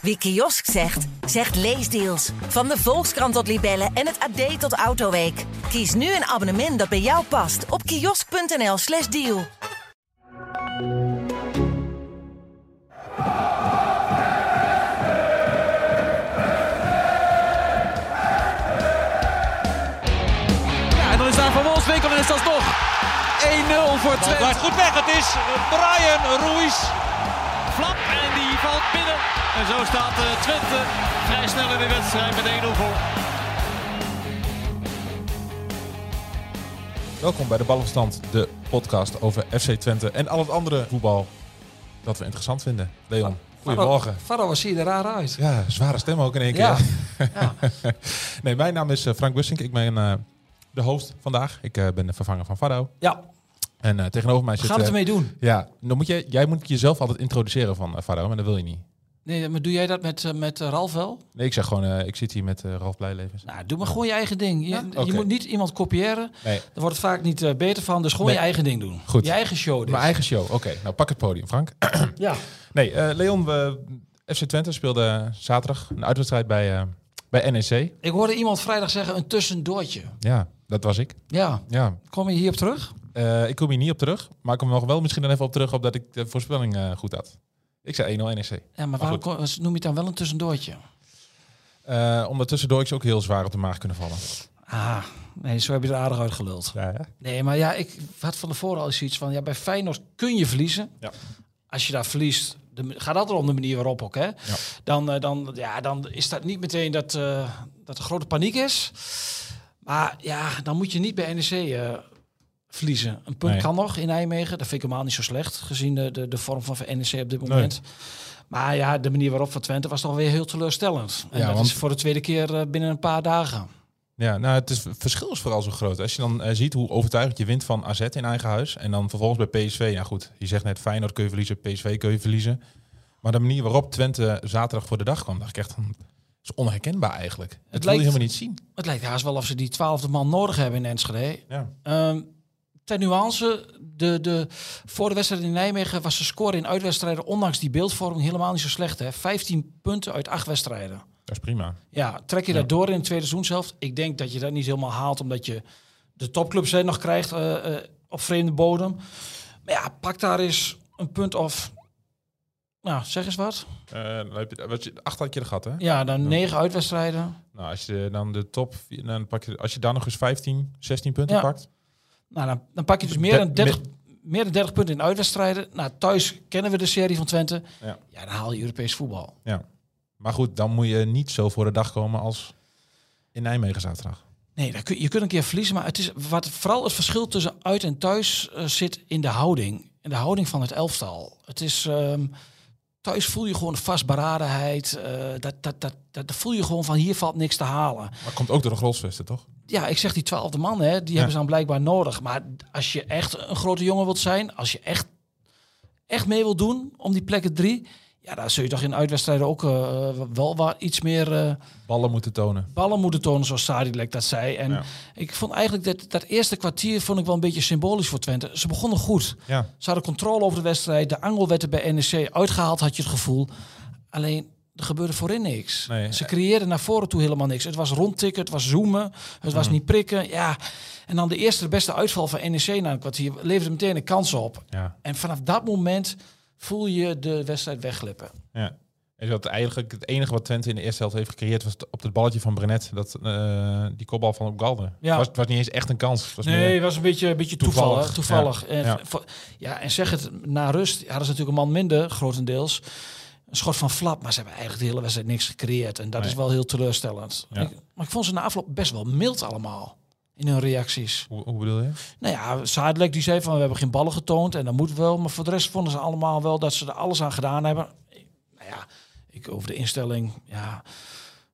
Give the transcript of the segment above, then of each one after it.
Wie kiosk zegt, zegt leesdeals. Van de Volkskrant tot Libellen en het AD tot Autoweek. Kies nu een abonnement dat bij jou past op kiosk.nl/slash deal. Ja, en dan is daar Van Wolfswinkel en is dat toch 1-0 voor Twente. goed weg. Het is Brian Ruiz. Binnen. En zo staat eh, Twente vrij snel in de wedstrijd met 1-0 voor. Welkom bij de Ballenstand, de podcast over FC Twente en al het andere voetbal dat we interessant vinden. Leon, goedemorgen. Faro, wat zie je er raar uit? Ja, zware stem ook in één keer. Ja. Nee, mijn naam is eh, Frank Bussink. Ik ben eh, de host vandaag. Ik eh, ben de vervanger van Faro. Ja, En eh, tegenover mij we zit... gaan het eh, ermee doen. ja, dan moet je, jij moet jezelf altijd introduceren van uh, Faro, maar dat wil je niet. Nee, maar doe jij dat met, eh, met eh, Ralf wel? Nee, ik zeg gewoon, eh, ik zit hier met eh, Ralf Blijlevens. Nou, doe maar gewoon je eigen ding. Je, Ja? je moet niet iemand kopiëren. Nee, Daar wordt het vaak niet eh, beter van. Dus gewoon Nee. je eigen ding doen. Goed. Je eigen show. dus. mijn eigen show. Oké, nou pak het podium, Frank. Ja. Nee, eh, Leon, we, FC Twente speelde zaterdag een uitwedstrijd bij, eh, bij NEC. Ik hoorde iemand vrijdag zeggen een tussendoortje. Ja, dat was ik. Ja, Ja, kom je hierop terug? Eh, ik kom hier niet op terug, maar ik kom nog wel misschien dan even op terug op dat ik de voorspelling eh, goed had. Ik zei 1-0 NEC. Ja, maar waarom noem je het dan wel een tussendoortje? Uh, omdat tussendoor ook heel zwaar op de maag kunnen vallen. Ah, nee, zo heb je er aardig uit geluld. Ja, ja. Nee, maar ja, ik had van tevoren al zoiets van... Ja, bij Feyenoord kun je verliezen. Ja. Als je daar verliest, de, gaat altijd om de manier waarop ook, hè? Dan, eh, dan, ja, dan is dat niet meteen dat, eh, dat er grote paniek is. Maar ja, dan moet je niet bij NEC eh, verliezen. Een punt Nee. kan nog in Nijmegen. Dat vind ik helemaal niet zo slecht, gezien de, de, de vorm van NEC op dit moment. Maar ja, de manier waarop van Twente was toch weer heel teleurstellend. En Ja, dat want- is voor de tweede keer eh, binnen een paar dagen. ja nou, het, is, het verschil is vooral zo groot. Als je dan eh, ziet hoe overtuigend je wint van AZ in eigen huis. En dan vervolgens bij PSV. Nou goed, je zegt net Feyenoord kun je verliezen, PSV kun je verliezen. Maar de manier waarop Twente zaterdag voor de dag kwam, dacht ik echt... is onherkenbaar eigenlijk. Het, wil lijkt- je helemaal niet zien. Het lijkt haast wel of ze die twaalfde man nodig hebben in Enschede. Ja. Ehm ten nuance, de, de, voor de wedstrijd in Nijmegen was de score in uitwedstrijden, ondanks die beeldvorming, helemaal niet zo slecht. Hè? 15 punten uit 8 wedstrijden. Dat is prima. Ja, trek je Ja. dat door in het tweede seizoenshelft? Ik denk dat je dat niet helemaal haalt, omdat je de topclubs hè, nog krijgt eh, eh, op vreemde bodem. Maar ja, pak daar eens een punt of... Nou, zeg eens wat. Je, wat je, acht had je er gehad, hè? Ja, dan negen uitwedstrijden. Nou, als je dan de top, dan pak je, als je daar nog eens 15, 16 punten Ja. pakt. Nou, dan, dan pak je dus meer dan 30, meer dan 30 punten in uitwedstrijden. Nou, thuis kennen we de serie van Twente. Ja. Ja, dan haal je Europees voetbal. Ja. Maar goed, dan moet je niet zo voor de dag komen als in Nijmegen zaterdag. Nee, dan kun, je kunt een keer verliezen, maar het is wat vooral het verschil tussen uit en thuis eh, zit in de houding. In de houding van het elftal. Het is ehm, thuis voel je gewoon vastberadenheid. eh dat, dat, dat, dat, voel je gewoon van hier valt niks te halen. Maar komt ook door de grolsvesten, toch? Ja, ik zeg die twaalfde man, hè, die hebben ze dan blijkbaar nodig. Maar als je echt een grote jongen wilt zijn, als je echt, echt mee wilt doen om die plekken drie, ja, dan zul je toch in uitwedstrijden ook eh, wel wat iets meer eh, Ballen moeten tonen. ballen moeten tonen, zoals Sadilek dat zei. En Ja. ik vond eigenlijk dat, dat eerste kwartier vond ik wel een beetje symbolisch voor Twente. Ze begonnen goed. Ja. Ze hadden controle over de wedstrijd. De angel werd er bij NEC uitgehaald, had je het gevoel. Alleen, er gebeurde voorin niks. Nee. Ze creëerden naar voren toe helemaal niks. Het was rondtikken, het was zoomen, het was niet prikken. Ja. En dan de eerste, de beste uitval van NEC na een kwartier leverde meteen een kans op. Ja. En vanaf dat moment voel je de wedstrijd wegglippen. ja. En dat eigenlijk het enige wat Twente in de eerste helft heeft gecreëerd was op het balletje van Brenet. Dat, eh, die kopbal van op Galder. Ja. Het, was, het was niet eens echt een kans. Was Nee, het was een beetje, een beetje toeval. Toevallig? Toevallig. ja. En, ja, en zeg het, na rust hadden ze natuurlijk een man minder, grotendeels. Een schot van flap, maar ze hebben eigenlijk de hele wedstrijd niks gecreëerd. En dat Nee. is wel heel teleurstellend. Ja. Ik- maar ik vond ze na afloop best wel mild allemaal in hun reacties. Hoe, hoe bedoel je? Nou ja, Zadelijk die zei van we hebben geen ballen getoond en dat moet wel. Maar voor de rest vonden ze allemaal wel dat ze er alles aan gedaan hebben. Nou ja, ik over de instelling, ja...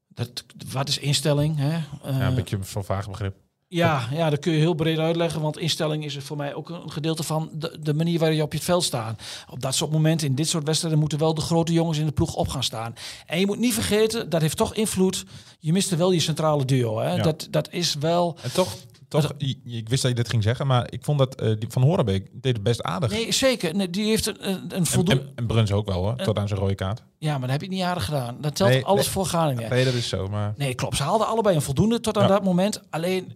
Dat, wat is instelling? Hè? ja, Eh, een beetje van vaag begrip. Ja, ja, dat kun je heel breed uitleggen. Want instelling is er voor mij ook een gedeelte van de, de manier waarop je op je het veld staat. Op dat soort momenten, in dit soort wedstrijden, moeten wel de grote jongens in de ploeg op gaan staan. En je moet niet vergeten, dat heeft toch invloed. Je miste wel je centrale duo. Hè? Ja. Dat, dat is wel. En toch, toch, ik wist dat je dit ging zeggen, maar ik vond dat eh, die van Horenbeek deed het best aardig. Nee, zeker. Nee, die heeft een, een, een en, voldoende... en, en Bruns ook wel hoor, tot aan zijn rode kaart. Ja, maar dat heb je niet aardig gedaan. Dat telt Nee, alles nee. voor Groningen. Nee, dat is zo, maar... Nee, klopt. Ze haalden allebei een voldoende tot aan Ja. dat moment. Alleen,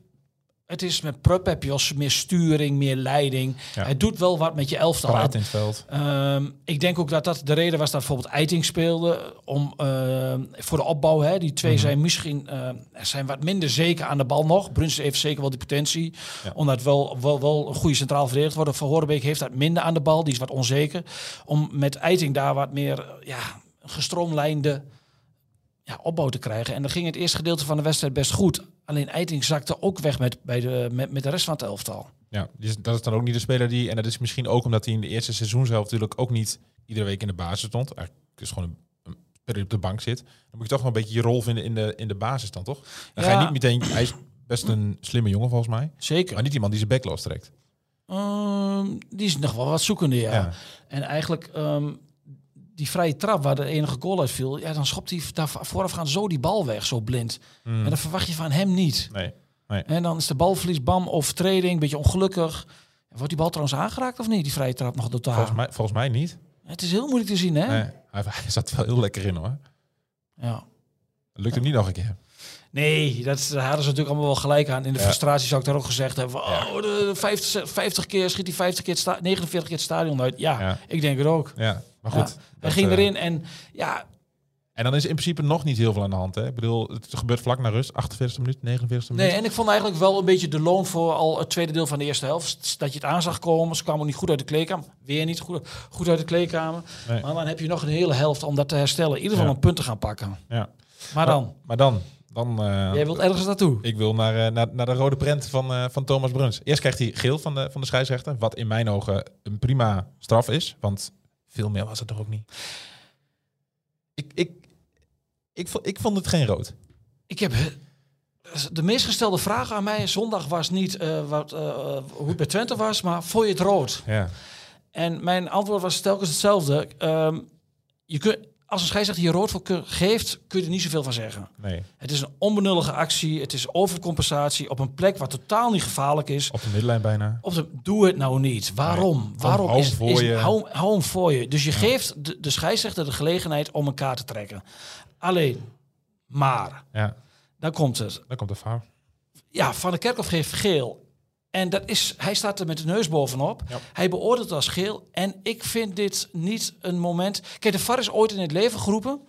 het is met Prupp heb je als meer sturing, meer leiding. Ja. Het doet wel wat met je elftal. Paraat in het veld. Ehm, ik denk ook dat dat de reden was dat bijvoorbeeld Eiting speelde om ehm, voor de opbouw. Hè, die twee Mhm. zijn misschien ehm, zijn wat minder zeker aan de bal nog. Bruns heeft zeker wel die potentie, Ja. omdat wel, wel, wel een goede centraal verdedigd worden. Van Horenbeek heeft dat minder aan de bal, die is wat onzeker. Om met Eiting daar wat meer ja, gestroomlijnde ja, opbouw te krijgen. En dan ging het eerste gedeelte van de wedstrijd best goed. Alleen Eiting zakte ook weg met, bij de, met, met de rest van het elftal. Ja, dus dat is dan ook niet de speler die... En dat is misschien ook omdat hij in de eerste seizoenshelft natuurlijk ook niet iedere week in de basis stond. Eigenlijk is gewoon een, die op de bank zit. Dan moet je toch wel een beetje je rol vinden in de, in de basis dan, toch? Dan ga je niet meteen... Hij is best een slimme jongen volgens mij. Zeker. Maar niet iemand die zijn bek lostrekt. Ehm, die is nog wel wat zoekende, ja. Ja. En eigenlijk ehm, die vrije trap waar de enige goal uit viel, ja, dan schopt hij daar voorafgaand zo die bal weg, zo blind. Mm. En dat verwacht je van hem niet. Nee. En dan is de balverlies, bam, overtreding, een beetje ongelukkig. Wordt die bal trouwens aangeraakt of niet, die vrije trap nog totaal? Volgens mij, volgens mij niet. Het is heel moeilijk te zien, hè? Nee, hij, zat wel heel lekker in hoor. Ja. Lukt hem niet nog een keer. Nee, dat daar hadden ze natuurlijk allemaal wel gelijk aan. In de Ja. frustratie zou ik daar ook gezegd hebben. van, Ja. Oh, de 50, 50 keer schiet hij 50 keer het sta 49 keer het stadion uit. Ja, Ja. ik denk het ook. Ja, maar goed. Ja. Hij ging eh, erin en ja, En dan is in principe nog niet heel veel aan de hand. Hè? Ik bedoel, het gebeurt vlak na rust. 48e minuut, 49e minuut. Nee, en ik vond eigenlijk wel een beetje de loon voor al het tweede deel van de eerste helft. Dat je het aan zag komen. Ze kwamen niet goed uit de kleedkamer. Weer niet goed, goed uit de kleedkamer. Nee. Maar dan heb je nog een hele helft om dat te herstellen. In ieder geval Ja. een punt te gaan pakken. Ja. Maar dan, Maar dan, dan eh, jij wilt ergens naartoe. ik wil naar, eh, naar, naar de rode prent van, van Thomas Bruns. Eerst krijgt hij geel van de, van de scheidsrechter. Wat in mijn ogen een prima straf is. Want veel meer was het toch ook niet. Ik, ik, ik, vond, ik vond het geen rood. Ik heb eh, de meest gestelde vraag aan mij zondag was niet eh, wat, eh, hoe het bij Twente was, maar vond je het rood? Ja. En mijn antwoord was telkens hetzelfde. Ehm, je kunt, als een scheidsrechter hier rood voor geeft, kun je er niet zoveel van zeggen. Nee, Het is een onbenullige actie. Het is overcompensatie op een plek waar totaal niet gevaarlijk is. op de middenlijn bijna. Op de, doe het nou niet. Waarom? Nee, Waarom hou is, voor is- je. Hou, hou hem voor je. Dus je geeft de, de scheidsrechter de gelegenheid om elkaar te trekken. Alleen, maar, Ja, dan komt het. dan komt de fout. Ja, Van der Kerkhoff geeft geel. En dat is, hij staat er met de neus bovenop. Ja. Hij beoordeelt als geel. En ik vind dit niet een moment... Kijk, de VAR is ooit in het leven geroepen...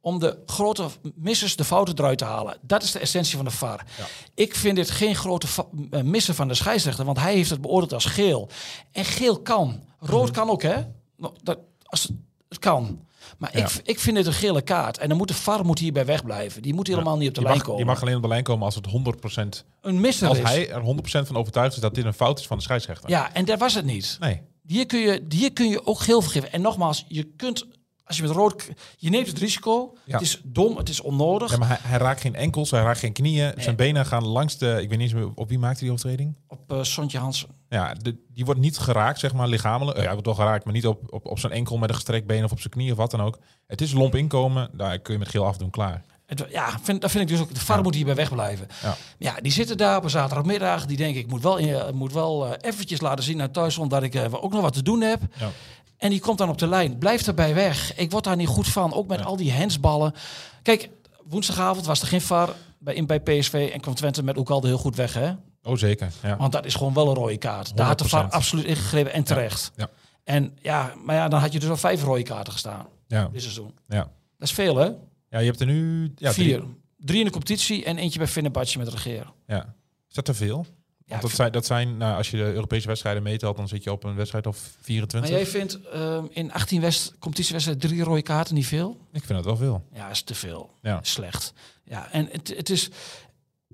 om de grote missers de fouten eruit te halen. Dat is de essentie van de VAR. Ja. Ik vind dit geen grote eh, missen van de scheidsrechter... want hij heeft het beoordeeld als geel. En geel kan. Rood Mhm. kan ook, hè? Nou, Dat, als het, het kan. Maar Ja. ik, ik vind dit een gele kaart. En dan moet de VAR moet hierbij wegblijven. Die moet helemaal niet op de je lijn mag, komen. Je mag alleen op de lijn komen als het 100%... een misser Als is. hij er 100% van overtuigd is dat dit een fout is van de scheidsrechter. Ja, en daar was het niet. Nee. Hier kun je, hier kun je ook geel vergeven. En nogmaals, je kunt, als je met rood, je neemt het risico. Ja. Het is dom, het is onnodig. Ja, maar hij, hij raakt geen enkels, hij raakt geen knieën. Zijn benen gaan langs de... Ik weet niet eens meer op wie maakte die overtreding. Op eh Sontje Hansen. Ja, de, die wordt niet geraakt, zeg maar, lichamelijk. Eh, hij wordt wel geraakt, maar niet op, op, op zijn enkel met een gestrekt been of op zijn knie of wat dan ook. Het is lomp inkomen, daar kun je met geel afdoen, klaar. Het, ja, vind, dat vind ik dus ook. De VAR Ja. moet hierbij wegblijven. Ja. Ja, die zitten daar op een zaterdagmiddag. Die denken, ik moet wel, eh, moet wel eventjes laten zien naar thuis, dat ik eh, ook nog wat te doen heb. Ja. En die komt dan op de lijn. Blijf erbij weg. Ik word daar niet goed van. Ook met Ja. al die hensballen. Kijk, woensdagavond was er geen VAR bij, in, bij PSV. En kwam Twente met Oekalde heel goed weg, hè? Oh, zeker. Ja. Want dat is gewoon wel een rode kaart. Daar had de VAR 100%. absoluut ingegrepen en terecht. Ja. En ja, maar ja, dan had je dus al vijf rode kaarten gestaan Ja. dit seizoen. Ja. Dat is veel, hè? ja, je hebt er nu... Ja, Vier. drie. Drie in de competitie en eentje bij Fenerbahce met regeer. Ja. Is dat te veel? Ja, dat zijn, dat zijn nou, als je de Europese wedstrijden meetelt, dan zit je op een wedstrijd of 24. maar jij vindt ehm, in 18 west competitiewedstrijden drie rode kaarten niet veel? Ik vind dat wel veel. Ja, is te veel. Ja. Slecht. Ja, en het, het is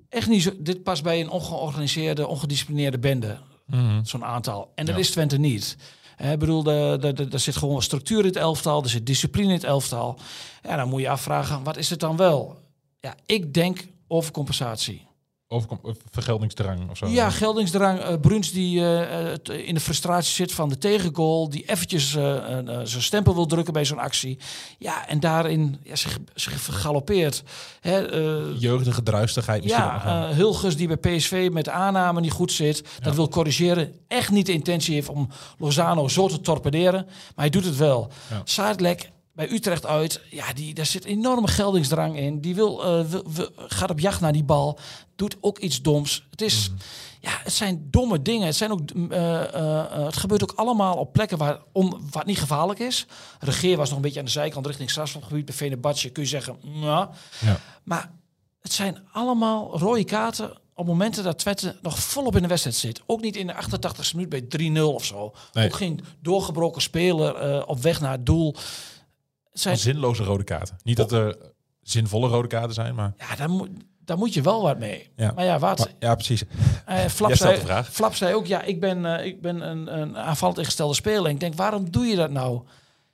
echt niet zo... Dit past bij een ongeorganiseerde, ongedisciplineerde bende. Zo'n aantal. En dat Ja. is Twente niet. Ik bedoel, er zit gewoon structuur in het elftal. Er zit discipline in het elftal. Ja, dan moet je afvragen, wat is het dan wel? Ja, ik denk overcompensatie. Overkom- of vergeldingsdrang of zo. Ja, geldingsdrang. eh Bruns die eh, het in de frustratie zit van de tegengoal. Die eventjes eh, eh, zijn stempel wil drukken bij zo'n actie. Ja, en daarin ja, zich, zich vergalopeerd. Hè, eh, Jeugdige druistigheid misschien. ja, uh, Hulges die bij PSV met aanname niet goed zit. Dat wil corrigeren. Echt niet de intentie heeft om Lozano zo te torpederen. Maar hij doet het wel. Ja. Saadlek bij Utrecht uit. Ja, die, daar zit enorme geldingsdrang in. Die wil, wil- wil- gaat op jacht naar die bal. Doet ook iets doms. Het is... Mhm. Ja, het zijn domme dingen. Het, zijn ook, eh, eh, eh, het gebeurt ook allemaal op plekken waar, om, waar het niet gevaarlijk is. Regeer was nog een beetje aan de zijkant richting strafschopgebied. Bij Fenerbahce kun je zeggen, Ja. maar het zijn allemaal rode kaarten op momenten dat Twente nog volop in de wedstrijd zit. Ook niet in de 88 minuut bij 3-0 of zo. Nee. Ook geen doorgebroken speler op weg naar het doel. Zijn, Zinloze rode kaarten. Niet dat er zinvolle rode kaarten zijn, maar... ja, daar, moet, daar moet je wel wat mee. Ja. Maar ja, wat? maar ja, precies. Eh, Flap, zei. Flap zei ook, ja, ik ben, eh, ik ben een, een aanvallend ingestelde speler. En ik denk, waarom doe je dat nou?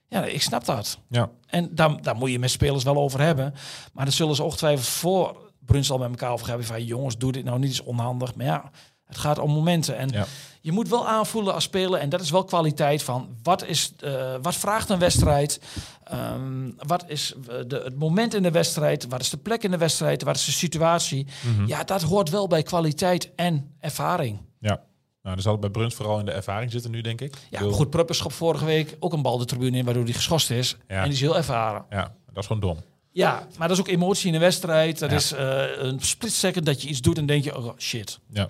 Ja, ik snap dat. Ja. En daar, daar moet je met spelers wel over hebben. Maar dan zullen ze ongetwijfeld voor Bruns al met elkaar over hebben. Van jongens, doe dit nou niet, is onhandig. Maar ja, het gaat om momenten. En Ja. je moet wel aanvoelen als speler. En dat is wel kwaliteit van wat, is, eh, wat vraagt een wedstrijd? Ehm, wat is eh, de, het moment in de wedstrijd? Wat is de plek in de wedstrijd? Wat is de situatie? Mhm. Ja, dat hoort wel bij kwaliteit en ervaring. Ja. Nou, dan zal het bij Bruns vooral in de ervaring zitten nu, denk ik. Ja, bedoel, goed, Pruppers schop vorige week ook een bal de tribune in, waardoor hij geschorst is. Ja. En die is heel ervaren. Ja, dat is gewoon dom. Ja, maar dat is ook emotie in de wedstrijd. Dat Ja. is eh, een split second dat je iets doet en denk je, oh shit. Ja.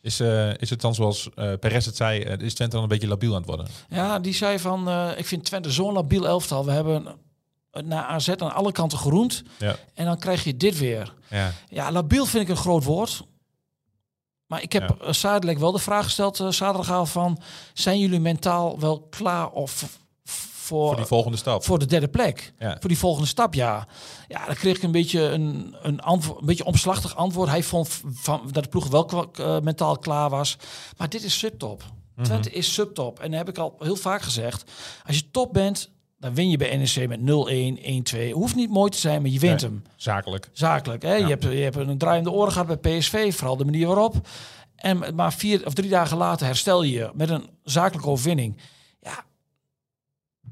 Is, eh, is het dan zoals eh Perez het zei, eh, is Twente dan een beetje labiel aan het worden? Ja, die zei van, ik vind Twente zo'n labiel elftal. We hebben naar AZ aan alle kanten geroemd. Ja. En dan krijg je dit weer. Ja. Ja, labiel vind ik een groot woord. Maar ik heb Ja. wel de vraag gesteld uh, zaterdagavond van... zijn jullie mentaal wel klaar of voor, Voor die volgende stap. voor de derde plek? Ja. Voor die volgende stap, ja. Ja, dan kreeg ik een beetje een, een, antwoord, een beetje omslachtig antwoord. Hij vond van, dat de ploeg wel eh, mentaal klaar was. Maar dit is subtop. Mhm. Twente is subtop. En dat heb ik al heel vaak gezegd. Als je top bent, dan win je bij NEC met 0-1, 1-2. Hoeft niet mooi te zijn, maar je wint Nee. hem. Zakelijk. Zakelijk. Hè? Ja. Je, hebt, je hebt een draaiende oren gehad bij PSV, vooral de manier waarop. En maar vier of drie dagen later herstel je je met een zakelijke overwinning.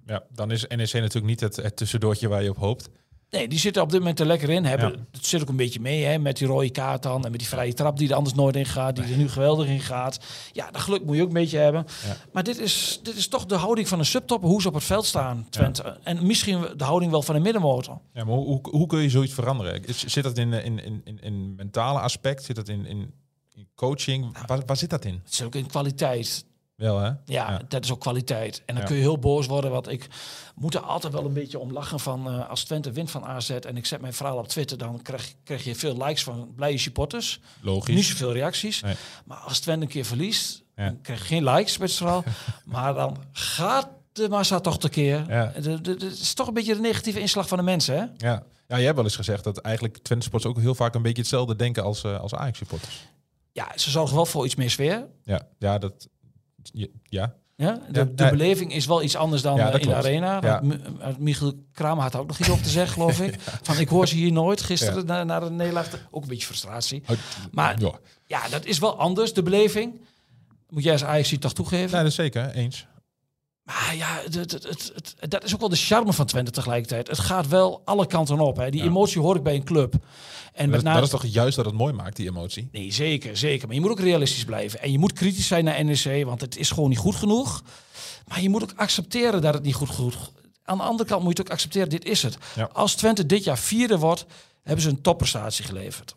Ja, dan is NEC natuurlijk niet het, het tussendoortje waar je op hoopt. nee, die zitten op dit moment er lekker in. Hebben, Ja. Het zit ook een beetje mee hè, met die rode kaart dan. En met die vrije trap die er anders nooit in gaat. Die er nu geweldig in gaat. Ja, dat geluk moet je ook een beetje hebben. Ja. Maar dit is, dit is toch de houding van een subtop. Hoe ze op het veld staan, Twente. En misschien de houding wel van een middenmotor. Ja, maar hoe, hoe, hoe kun je zoiets veranderen? Zit dat in, in, in, in, in mentale aspect? Zit dat in, in, in coaching? Waar, waar zit dat in? Het is ook in kwaliteit. Wel, hè? Ja, dat is ook kwaliteit. En dan Ja. kun je heel boos worden, want ik moet er altijd wel een beetje om lachen van eh, als Twente wint van AZ en ik zet mijn verhaal op Twitter, dan krijg, krijg je veel likes van blije supporters. Logisch. Niet zoveel reacties. Nee. Maar als Twente een keer verliest, Ja. dan krijg je geen likes met verhaal. maar dan gaat de massa toch tekeer. Ja. De- de- Het is toch een beetje de negatieve inslag van de mensen, hè? Ja. ja, jij hebt wel eens gezegd dat eigenlijk Twente Sports ook heel vaak een beetje hetzelfde denken als, eh, als Ajax-supporters. Ja, ze zorgen wel voor iets meer sfeer. Ja, ja, dat... Ja, Ja, de, Ja, de ja. beleving is wel iets anders dan Ja, eh, in de arena. Ja. Uh, Michiel Kramer had ook nog iets op te zeggen, geloof ik. Van ik hoor ze hier nooit gisteren na, na de nederlaag. Ook een beetje frustratie. Maar ja. ja, dat is wel anders, de beleving. Moet jij als Ajax toch toegeven? Nee, dat is zeker, eens. Maar ja, het, het, dat is ook wel de charme van Twente tegelijkertijd. Het gaat wel alle kanten op. Hè. Die Ja. emotie hoor ik bij een club. En Dat, met is- name... dat is toch juist dat het mooi maakt, die emotie? Nee, zeker, zeker. Maar je moet ook realistisch blijven. En je moet kritisch zijn naar NEC, want het is gewoon niet goed genoeg. Maar je moet ook accepteren dat het niet goed genoeg Aan de andere kant moet je het ook accepteren, dit is het. Ja. Als Twente dit jaar vierde wordt, hebben ze een topprestatie geleverd.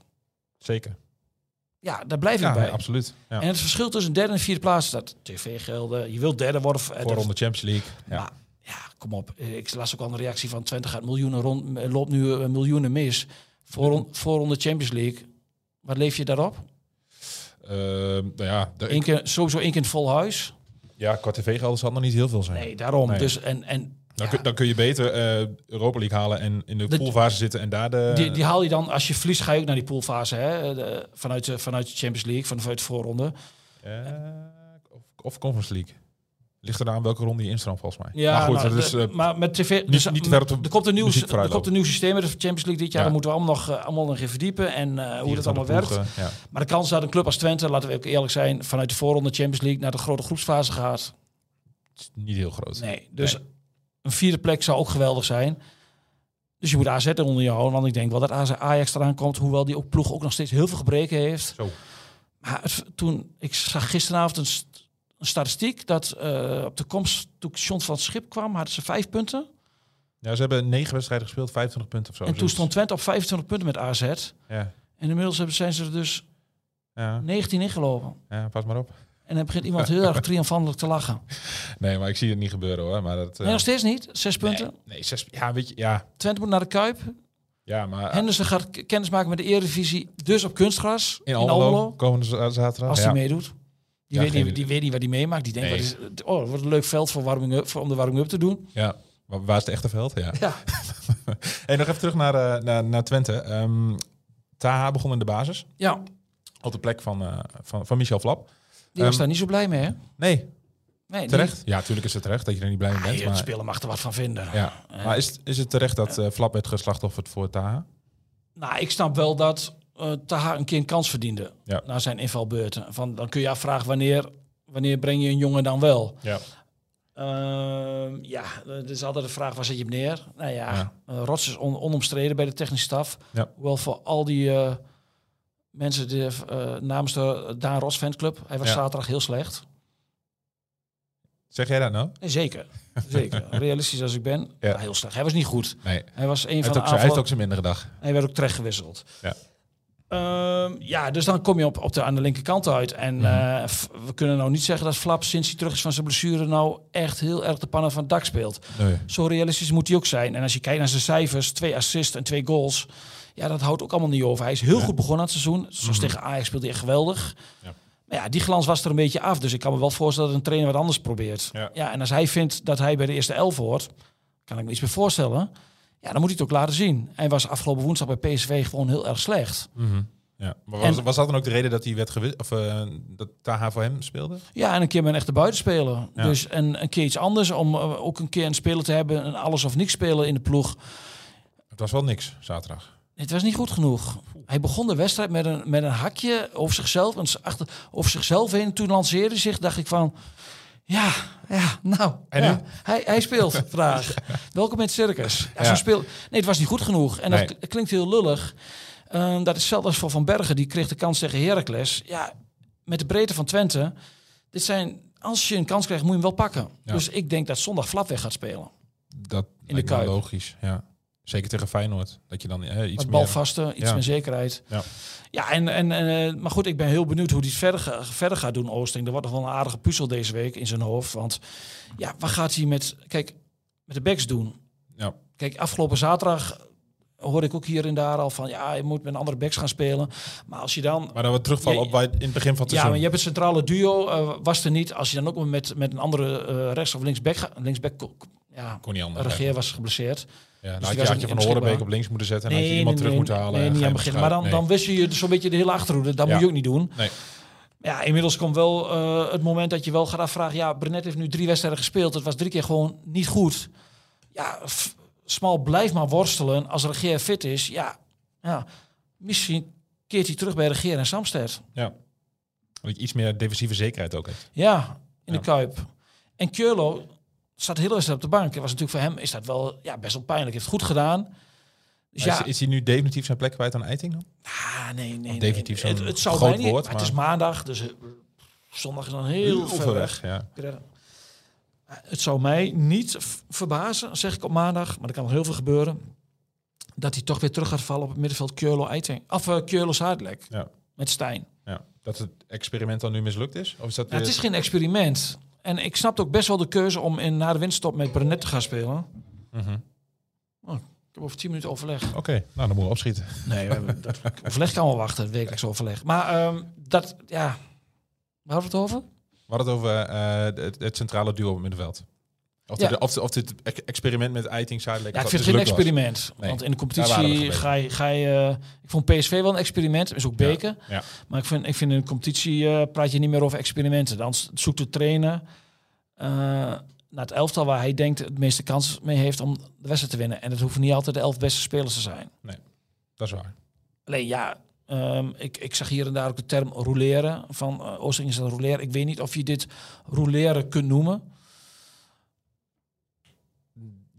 Zeker. Ja, daar blijf ik Ja, bij. absoluut. Ja. En het verschil tussen derde en vierde plaats, dat tv-gelden, je wilt derde worden. eh, dat- Voorronde Champions League. Ja. Maar ja, kom op. Ik las ook al een reactie van Twente gaat miljoenen rond, eh, loopt nu eh, miljoenen mis. Voor, voorronde Champions League. Wat leef je daarop? Ehm, nou ja, de, Eén keer, sowieso één keer in het vol huis. ja, qua tv-gelden zal nog niet heel veel zijn. Nee, daarom. Nee. Dus en, en Dan, ja, kun, dan kun je beter eh, Europa League halen en in de De- poolfase zitten en daar de... die, die haal je dan, als je verliest, ga je ook naar die poolfase. Hè? De- vanuit, de, vanuit de Champions League, vanuit de voorronde. eh, of, of Conference League. Ligt eraan welke ronde je instroomt volgens mij. Ja, maar goed, nou, dat is, de- eh, maar met tv... niet- dus, niet de er komt een nieuw, er komt een nieuw systeem met de Champions League dit jaar. Ja. Dan moeten we allemaal nog, eh, allemaal nog even verdiepen en eh, hoe dat allemaal 24 werkt. ja. Maar de kans dat een club als Twente, laten we ook eerlijk zijn, vanuit de voorronde Champions League naar de grote groepsfase gaat. is niet heel groot. Nee, dus een vierde plek zou ook geweldig zijn. Dus je moet AZ onder je houden, want ik denk wel dat AZ Ajax eraan komt, hoewel die ook ploeg ook nog steeds heel veel gebreken heeft. Zo. Maar het, toen, ik zag gisteravond een, st- een statistiek dat eh, op de komst, toen John van het Schip kwam, hadden ze vijf punten. Ja, ze hebben negen wedstrijden gespeeld, 25 punten of zo. en toen zoiets. stond Twente op 25 punten met AZ. En Ja, inmiddels hebben- zijn ze er dus ja, 19 ingelopen. ja, pas maar op. En dan begint iemand heel erg triomfantelijk te lachen. Nee, maar ik zie het niet gebeuren hoor. Maar dat, eh, Nee, nog steeds niet. Zes punten. Nee, nee, zes, ja, weet je, ja, Twente moet naar de Kuip. ja, maar Henderson gaat k- kennis maken met de Eredivisie, dus op kunstgras in Almelo, komende zaterdag. als ja. hij meedoet. Die, Ja, weet niet, die weet niet wat hij meemaakt. Die denkt, Nee. wat is, oh, wat een leuk veld voor, warming up, voor om de warming-up te doen. Ja, waar, waar is het echte veld? Ja. Ja. Hey, nog even terug naar, eh, naar, naar Twente. Ehm Taha begon in de basis. Ja, Op de plek van, eh, van, van Michel Flap. Die was Ehm, daar niet zo blij mee, hè? Nee, Nee, terecht. Ja, natuurlijk is het terecht dat je er niet blij mee bent. ah, de Maar, speler mag er wat van vinden. ja. maar is, het- is het terecht dat eh, Flap werd geslachtofferd voor Taha? Nou, ik snap wel dat eh Taha een keer een kans verdiende Ja. na zijn invalbeurten. Van, dan kun je afvragen wanneer, wanneer breng je een jongen dan wel? Ja. Ehm, ja, het is altijd de vraag, waar zet je hem neer? Nou ja, Ja. eh, Rots is on- onomstreden bij de technische staf. Ja. Hoewel voor al die eh, mensen die, eh, namens de Daan Rots fanclub, hij was Ja. zaterdag heel slecht. Zeg jij dat nou? Nee, zeker, zeker. Realistisch als ik ben, Ja. heel slecht. Hij was niet goed. Nee. Hij was een Hij van de hij heeft ook zijn mindere dag. hij werd ook terecht gewisseld. Ja. Ehm, ja, dus dan kom je op, op de, aan de linkerkant uit. En Mhm. eh, we kunnen nou niet zeggen dat Flap sinds hij terug is van zijn blessure nou echt heel erg de pannen van het dak speelt. Nee. Zo realistisch moet hij ook zijn. En als je kijkt naar zijn cijfers, twee assists en twee goals. Ja, dat houdt ook allemaal niet over. Hij is heel goed begonnen aan het seizoen. Zoals tegen Ajax speelde hij echt geweldig. Mhm. Ja. Maar ja, die glans was er een beetje af. Dus ik kan me wel voorstellen dat een trainer wat anders probeert. Ja. Ja, en als hij vindt dat hij bij de eerste elf hoort, kan ik me iets meer voorstellen. Ja, dan moet hij het ook laten zien. Hij was afgelopen woensdag bij PSV gewoon heel erg slecht. Mhm. Ja. Maar was, En- was dat dan ook de reden dat hij werd gewist, of eh, dat Taha voor hem speelde? Ja, en een keer met een echte buitenspeler. Ja. Dus en een keer iets anders om eh, ook een keer een speler te hebben, een alles of niks spelen in de ploeg. Het was wel niks zaterdag. Het was niet goed genoeg. Hij begon de wedstrijd met een, met een hakje over zichzelf. En achter, over zichzelf heen. Toen lanceerde hij zich. Dacht ik van... Ja, ja, nou. En ja, hij, hij speelt vandaag. Welkom in het circus. Ja, Ja. speel, nee, het was niet goed genoeg. En Nee. dat klinkt heel lullig. Ehm, dat is hetzelfde als voor Van Bergen. Die kreeg de kans tegen Heracles. Ja, met de breedte van Twente. Dit zijn... Als je een kans krijgt, moet je hem wel pakken. Dus ik denk dat zondag Flap weg gaat spelen. Dat de me Kuip. logisch. Ja. Zeker tegen Feyenoord. Dat je dan eh, iets Wat meer... balvaste, iets Ja. meer zekerheid. Ja. Ja, en, en, eh, maar goed, ik ben heel benieuwd hoe hij het verder, verder gaat doen, Oosting. Er wordt nog wel een aardige puzzel deze week in zijn hoofd. Want ja, wat gaat hij met, kijk, met de backs doen? Ja. Kijk, afgelopen zaterdag hoorde ik ook hier en daar al van... ja, je moet met een andere backs gaan spelen. Maar als je dan... Maar dan we terugvallen op je in het begin van het Ja, maar je hebt het centrale duo, eh, was er niet. Als je dan ook met, met een andere eh, rechts- of linksback... Linksback, ja, Kon niet anders. Regeer was geblesseerd. Ja, dus nou die had je, had je van Horenbeek op links moeten zetten en had je iemand terug moeten halen. Nee, en niet aan het begin. Maar dan, nee. dan wist je zo'n beetje de hele achterhoede. Dat Ja. moet je ook niet doen. Nee. Ja, inmiddels komt wel eh, het moment dat je wel gaat afvragen. Ja, Brenet heeft nu drie wedstrijden gespeeld. Het was drie keer gewoon niet goed. Ja, Smal blijft maar worstelen. Als Regeer fit is, ja, ja, misschien keert hij terug bij Regeer en Samsted. Ja. Dat je iets meer defensieve zekerheid ook hebt. Ja, in Ja. de Kuip. En Keurlo staat heel erg op de bank. Dat was natuurlijk voor hem is dat wel ja, best wel pijnlijk. Heeft het goed gedaan. Dus ja, is, is hij nu definitief zijn plek kwijt aan Eiting dan? Ah, nee, nee, nee. definitief Het, zo'n het zou groot mij niet. woord, maar Het is maandag, dus eh, zondag is dan heel, ver weg. Ja. Het zou mij niet verbazen, zeg ik op maandag, maar er kan nog heel veel gebeuren, dat hij toch weer terug gaat vallen op het middenveld Keurlo Eiting. Of uh, Keurlo Zuidlek Ja. met Stijn. ja. Dat het experiment dan nu mislukt is? Of is dat Ja, het is geen experiment. En ik snap ook best wel de keuze om in, na de winststop met Brenet te gaan spelen. Mhm. Oh, ik heb over 10 minuten overleg. Oké, nou dan moeten we opschieten. Nee, we hebben- dat overleg kan wel wachten, wekelijks overleg. Maar ehm, dat, ja, waar hadden we het over? We hadden het over eh, het, het centrale duo op het middenveld. Of, Ja. of, of dit ex- experiment met Eiting Zuidelijk Ja, ik vind het geen mislukt was. experiment. Nee, Want in de competitie ga je... Ga je eh, ik vond PSV wel een experiment. Is ook beker. Ja. Maar ik vind, ik vind in de competitie eh, praat je niet meer over experimenten. Dan zoekt de trainer eh, naar het elftal waar hij denkt het meeste kans mee heeft om de wedstrijd te winnen. En dat hoeven niet altijd de elf beste spelers te zijn. Dat is waar. Alleen ja, ehm, ik, ik zag hier en daar ook de term roleren. Van uh, Oosting is dat roleren. Ik weet niet of je dit roleren kunt noemen.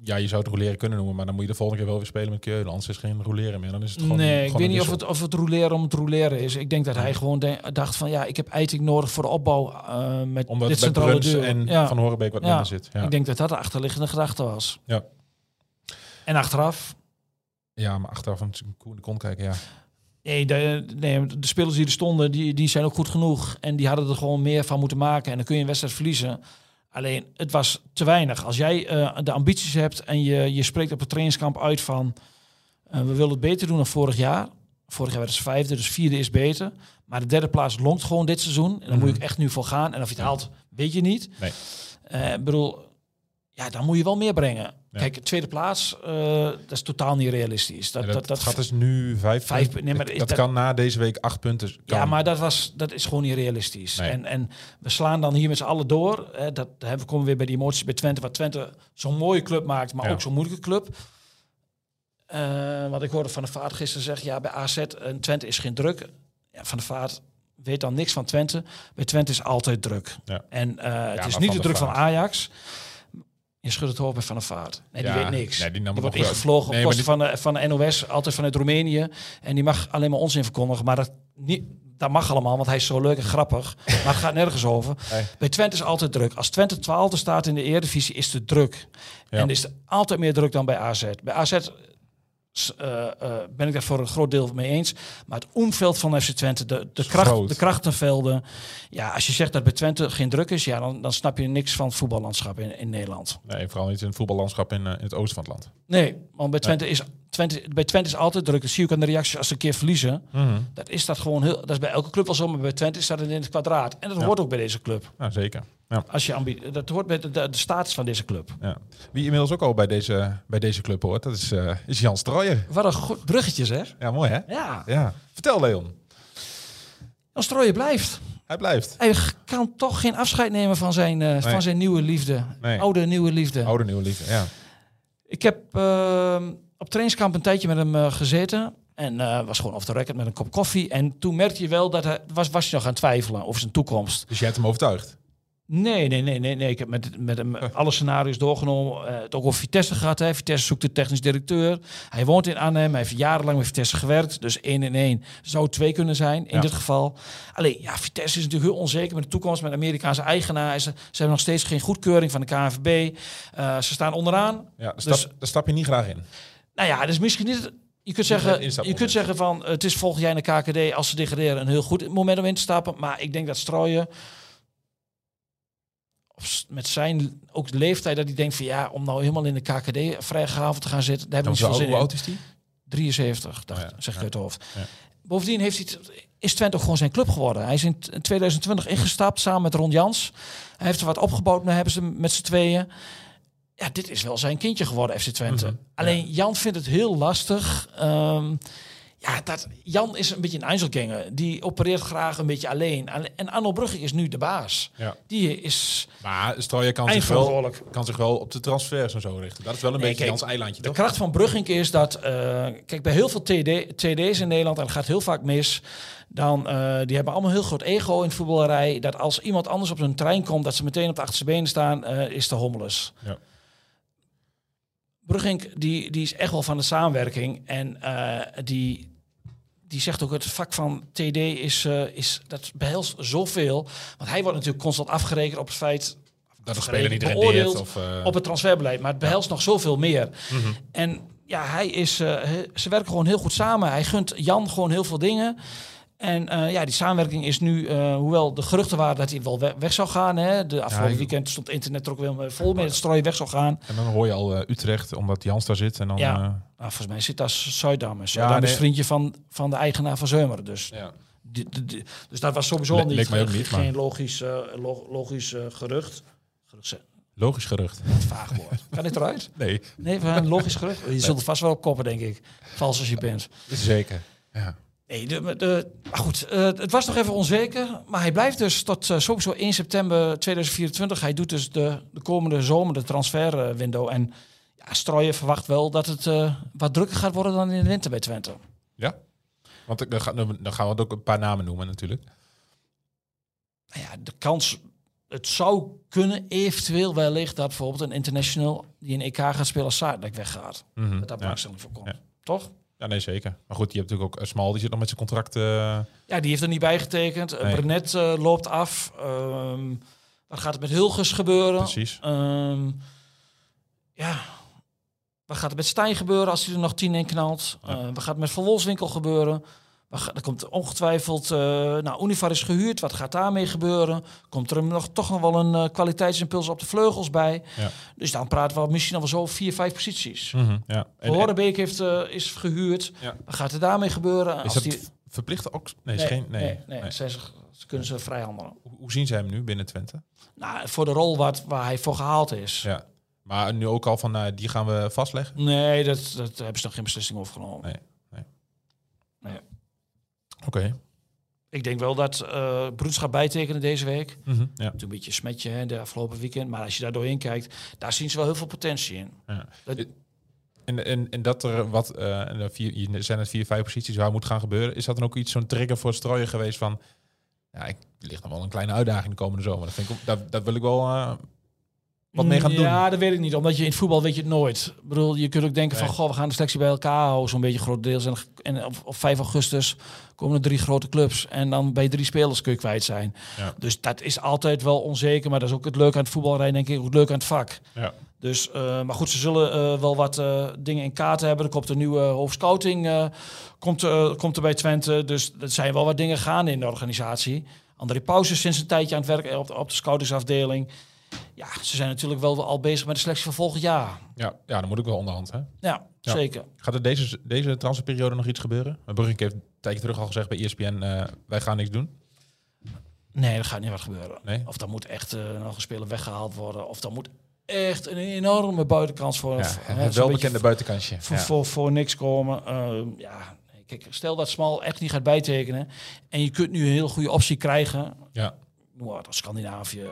Ja, je zou het roleren kunnen noemen, maar dan moet je de volgende keer wel weer spelen met Keulen. Anders is het geen roleren meer. Dan is het gewoon. nee, ik weet niet of het, of het roleren om het roleren is. Ik denk dat hij gewoon dacht van ja, ik heb Eiting nodig voor de opbouw uh, met Omdat dit centrale en ja. Van Horenbeek wat Ja. minder zit. Ja. Ik denk dat dat de achterliggende gedachte was. Ja. En achteraf, ja, maar achteraf een koe de kont kijken, ja. nee de, nee, de spelers die er stonden, die, die zijn ook goed genoeg. En die hadden er gewoon meer van moeten maken. En dan kun je een wedstrijd verliezen. Alleen, het was te weinig. Als jij eh, de ambities hebt en je, je spreekt op het trainingskamp uit van... eh, we willen het beter doen dan vorig jaar. Vorig jaar werd het vijfde, dus vierde is beter. Maar de derde plaats longt gewoon dit seizoen. En daar moet je ook echt nu voor gaan. En of je het haalt, weet je niet. Nee. Eh, bedoel, ja, dan moet je wel meer brengen. Ja. Kijk, tweede plaats, eh, dat is totaal niet realistisch. Dat, dat, dat, dat, gaat dus nu vijf, Vijf punten. nee, maar dat, kan na deze week acht punten. Kan. ja, maar dat, was, dat is gewoon niet realistisch. Nee. En, en we slaan dan hier met z'n allen door. Hè, dat, hè, we komen weer bij die emoties bij Twente. Wat Twente zo'n mooie club maakt, maar Ja. ook zo'n moeilijke club. Eh, wat ik hoorde van de Vaart gisteren zeggen, ja, bij AZ en Twente is geen druk. Ja, van de Vaart weet dan niks van Twente. Bij Twente is altijd druk. Ja. En eh, het is niet de druk van. Ajax. Je schudt het hoofd bij Van der Vaart. Nee, die Ja, weet niks. nee, die nam die wordt ingevlogen op Nee, maar kosten van, de, van de NOS, altijd vanuit Roemenië. En die mag alleen maar onzin verkondigen. Maar dat, niet, dat mag allemaal, want hij is zo leuk en grappig. maar het gaat nergens over. Bij Twente is altijd druk. Als Twente 12e staat in de Eredivisie, is het druk. Ja. En is er altijd meer druk dan bij AZ. Bij AZ eh, eh, ben ik daar voor een groot deel mee eens. Maar het omveld van FC Twente, de, de, kracht, de krachtenvelden. Ja, als je zegt dat bij Twente geen druk is, ja, dan, dan snap je niks van het voetballandschap in, in Nederland. Nee, vooral niet in het voetballandschap in, eh, in het oosten van het land. Nee, want bij Twente, is, Twente, bij Twente is altijd druk. Dat zie je ook aan de reacties als ze een keer verliezen. Dat is dat gewoon heel. Dat is bij elke club wel zo, maar bij Twente is dat in het kwadraat. En dat Ja. hoort ook bij deze club. Nou, zeker. Ja, Als je ambi- dat hoort bij de, de, de status van deze club. ja. Wie inmiddels ook al bij deze, bij deze club hoort, dat is, eh, is Jan Strooijer. Wat een goed bruggetje zeg. Ja, mooi hè? Ja, Ja. Vertel Leon. dan Strooien blijft. Hij blijft. Hij kan toch geen afscheid nemen van zijn, eh, van zijn nieuwe liefde. Nee. Oude nieuwe liefde. Oude nieuwe liefde, ja. Ik heb ehm, op trainingskamp een tijdje met hem eh, gezeten. En was gewoon off the record met een kop koffie. En toen merkte je wel dat hij was, was je nog aan het twijfelen over zijn toekomst. Dus jij hebt hem overtuigd. Nee, nee, nee, nee, nee. Ik heb met, met hem alle scenario's doorgenomen. Eh, het ook over Vitesse gehad. Hè. Vitesse zoekt de technisch directeur. Hij woont in Arnhem. Hij heeft jarenlang met Vitesse gewerkt. Dus één en één zou twee kunnen zijn in Ja. dit geval. Alleen, ja, Vitesse is natuurlijk heel onzeker met de toekomst. Met Amerikaanse eigenaar. Ze, ze hebben nog steeds geen goedkeuring van de KNVB. Eh, ze staan onderaan. Ja, daar, Dus- stap, daar stap je niet graag in. Nou ja, dus misschien niet... het- Je kunt, zeggen, je kunt zeggen van het is volgend jaar in de KKD als ze degraderen een heel goed moment om in te stappen. Maar ik denk dat Strooien met zijn ook de leeftijd dat hij denkt van ja, om nou helemaal in de KKD vrijgehaald te gaan zitten, daar hebben we Hoe niet veel zin in. oud is die? 73, dacht, Oh ja, zeg ik ja. uit het hoofd. Ja. Bovendien heeft hij is Twente ook gewoon zijn club geworden. Hij is in t- in 2020 ingestapt samen met Ron Jans. Hij heeft er wat opgebouwd, nu hebben ze met z'n tweeën. Ja, dit is wel zijn kindje geworden, FC Twente. Mhm, Alleen Jan vindt het heel lastig. Ehm, ja, dat, Jan is een beetje een Einzelganger. Die opereert graag een beetje alleen. Alle- En Arno Brugge is nu de baas. Ja. Die is Maar Strooijer kan zich, wel, kan zich wel op de transfers en zo richten. Dat is wel een Nee, beetje kijk, Jans eilandje, De toch? kracht van Brugging is dat, eh, kijk, bij heel veel TD, TD's in Nederland, en dat gaat heel vaak mis, dan, eh, die hebben allemaal heel groot ego in het voetballerij, dat als iemand anders op hun trein komt, dat ze meteen op de achterste benen staan, eh, is de hommeles. Ja. Brugging, die, die is echt wel van de samenwerking en die, die zegt ook het vak van TD is, eh, is dat behelst zoveel, want hij wordt natuurlijk constant afgerekend op het feit Dat de speler niet rendeert. Of, eh, op het transferbeleid. Maar het behelst nog zoveel meer. En ja, hij is, eh, ze werken gewoon heel goed samen. Hij gunt Jan gewoon heel veel dingen. En eh, ja, die samenwerking is nu, eh, hoewel de geruchten waren dat hij wel we- weg zou gaan. Hè, de afgelopen weekend stond internet er ook weer vol mee dat Strooien weg zou gaan. En dan hoor je al eh, Utrecht, omdat Jans daar zit. En dan, Ja. eh, Nou, volgens mij zit daar Zuidam. Zuidam nee. is vriendje van, van de eigenaar van Zeumeren. Dus, ja. dus dat was sowieso Le- niet, ook niet, geen maar- logisch, eh, lo- logisch eh, gerucht. Gerucht is Logisch gerucht. een vaag woord. Kan dit eruit? Nee, Nee, van een logisch gerucht. Je zult er vast wel op koppen, denk ik. Vals als je bent. zeker. Ja. Nee, de, de, maar goed, eh, het was nog even onzeker. Maar hij blijft dus tot eh, sowieso 1 september 2024. Hij doet dus de, de komende zomer de transferwindow. En ja, Strooien verwacht wel dat het eh, wat drukker gaat worden dan in de winter bij Twente. Ja? Want dan gaan, dan gaan we ook een paar namen noemen natuurlijk. Nou ja, de kans, het zou kunnen eventueel wellicht dat bijvoorbeeld een international die een EK gaat spelen als weggaat. Mhm, Dat daar ja. belangstelling voor komt. Ja. Toch? Ja, nee zeker. Maar goed, je hebt natuurlijk ook eh, Smal, die zit nog met zijn contract. eh, Ja, die heeft er niet bij getekend. Nee. Brenet eh, loopt af. Ehm, wat gaat er met Hilgers gebeuren? precies. Ehm, ja, wat gaat er met Stijn gebeuren als hij er nog tien in knalt? Ja. Eh, wat gaat er met Van Wolfswinkel gebeuren? Er komt ongetwijfeld, eh nou, Univar is gehuurd. Wat gaat daarmee gebeuren? Komt er nog, toch nog wel een eh, kwaliteitsimpuls op de vleugels bij? Ja. Dus dan praten we misschien al wel zo vier, vijf posities. Ja. En- en- Horenbeek heeft, eh, is gehuurd. Ja. Wat gaat er daarmee gebeuren? is Als dat die- v- verplicht ook? Nee, is geen, nee. nee, nee, nee. Zijn ze, ze kunnen ze vrij handelen. Hoe, hoe zien ze hem nu binnen Twente? Nou, voor de rol wat, waar hij voor gehaald is. Ja. Maar nu ook al van, die gaan we vastleggen? Nee, dat, dat hebben ze nog geen beslissing over genomen. Oké. Ik denk wel dat eh Broeds gaat bijtekenen deze week. Mhm, Ja. Toen een beetje smetje hè, de afgelopen weekend. Maar als je daar doorheen kijkt, daar zien ze wel heel veel potentie in. Ja. Dat- En, en, en dat er wat, eh, en er vier, hier zijn het vier, vijf posities waar moet gaan gebeuren. Is dat dan ook iets, zo'n trigger voor Strooien geweest van, ja, ik ligt nog wel een kleine uitdaging de komende zomer. Dat, vind ik, dat wil ik wel eh, wat mee gaan doen. Ja, dat weet ik niet. Omdat je in het voetbal weet je het nooit. Ik bedoel, je kunt ook denken Nee. van, goh, we gaan de selectie bij elkaar houden. Zo'n beetje grotendeels. En, en op, op 5 augustus komen er drie grote clubs. En dan bij drie spelers kun je kwijt zijn. Ja. Dus dat is altijd wel onzeker. Maar dat is ook het leuke aan het voetbalrijden, denk ik. Ook het leuke aan het vak. Ja. Dus, eh, maar goed, ze zullen eh, wel wat eh, dingen in kaart hebben. Er komt een nieuwe hoofdscouting komt, komt er bij Twente. Dus er zijn wel wat dingen gaande in de organisatie. André Pauze is sinds een tijdje aan het werk op de, op de scoutingsafdeling. Ja, ze zijn natuurlijk wel al bezig met de selectie van volgend jaar. Ja, ja, dan moet ik wel onderhand. Hè? Ja, Ja. zeker. Gaat er deze, deze transferperiode nog iets gebeuren? Brugink heeft een tijdje terug al gezegd bij ESPN, eh, wij gaan niks doen. Nee, er gaat niet wat gebeuren. Nee? Of dan moet echt eh, nog een speler weggehaald worden. Of dan moet echt een enorme buitenkans voor, Ja, voor- hè, het zo'n welbekende beetje buitenkantje. voor, Ja. voor, voor niks komen. Eh, ja, kijk, stel dat Smal echt niet gaat bijtekenen. En je kunt nu een heel goede optie krijgen. Ja. Als Scandinavië.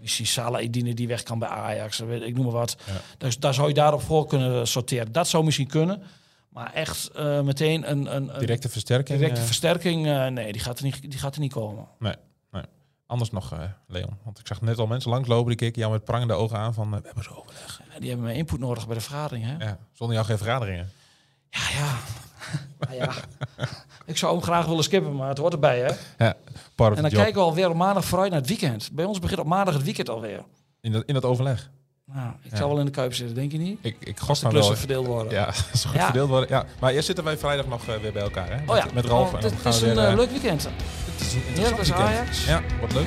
Eh, misschien Salah Edine die weg kan bij Ajax. weet Ik noem maar wat. Ja. Dus daar zou je daarop voor kunnen sorteren. Dat zou misschien kunnen. Maar echt eh, meteen een, een, een Directe versterking. directe eh, versterking. eh, nee, die gaat, er niet, die gaat er niet komen. nee, nee. Anders nog, eh, Leon. Want ik zag net al mensen langslopen die keken jou met prangende ogen aan van, eh, we hebben zo overleg. Ja, die hebben mijn input nodig bij de vergadering. Hè? Ja, zonder jou geen vergaderingen. Ja, ja. Nou ja. Ik zou hem graag willen skippen, maar het hoort erbij, hè? Ja, part En dan kijken we alweer op maandag vooruit naar het weekend. Bij ons begint op maandag het weekend alweer. In dat, in dat overleg. Nou, ik Ja. zou wel in de kuip zitten, denk je niet? Ik, ik Als de maar wel. verdeeld worden. Ja, is goed Ja. verdeeld worden. Ja. Maar eerst zitten wij vrijdag nog eh, weer bij elkaar, hè? Met, Oh ja, met Ralf. Oh, en gaan is we weer, een eh, eh, leuk weekend. Het is een interessant Heracles weekend. Ajax. Ja, wordt leuk.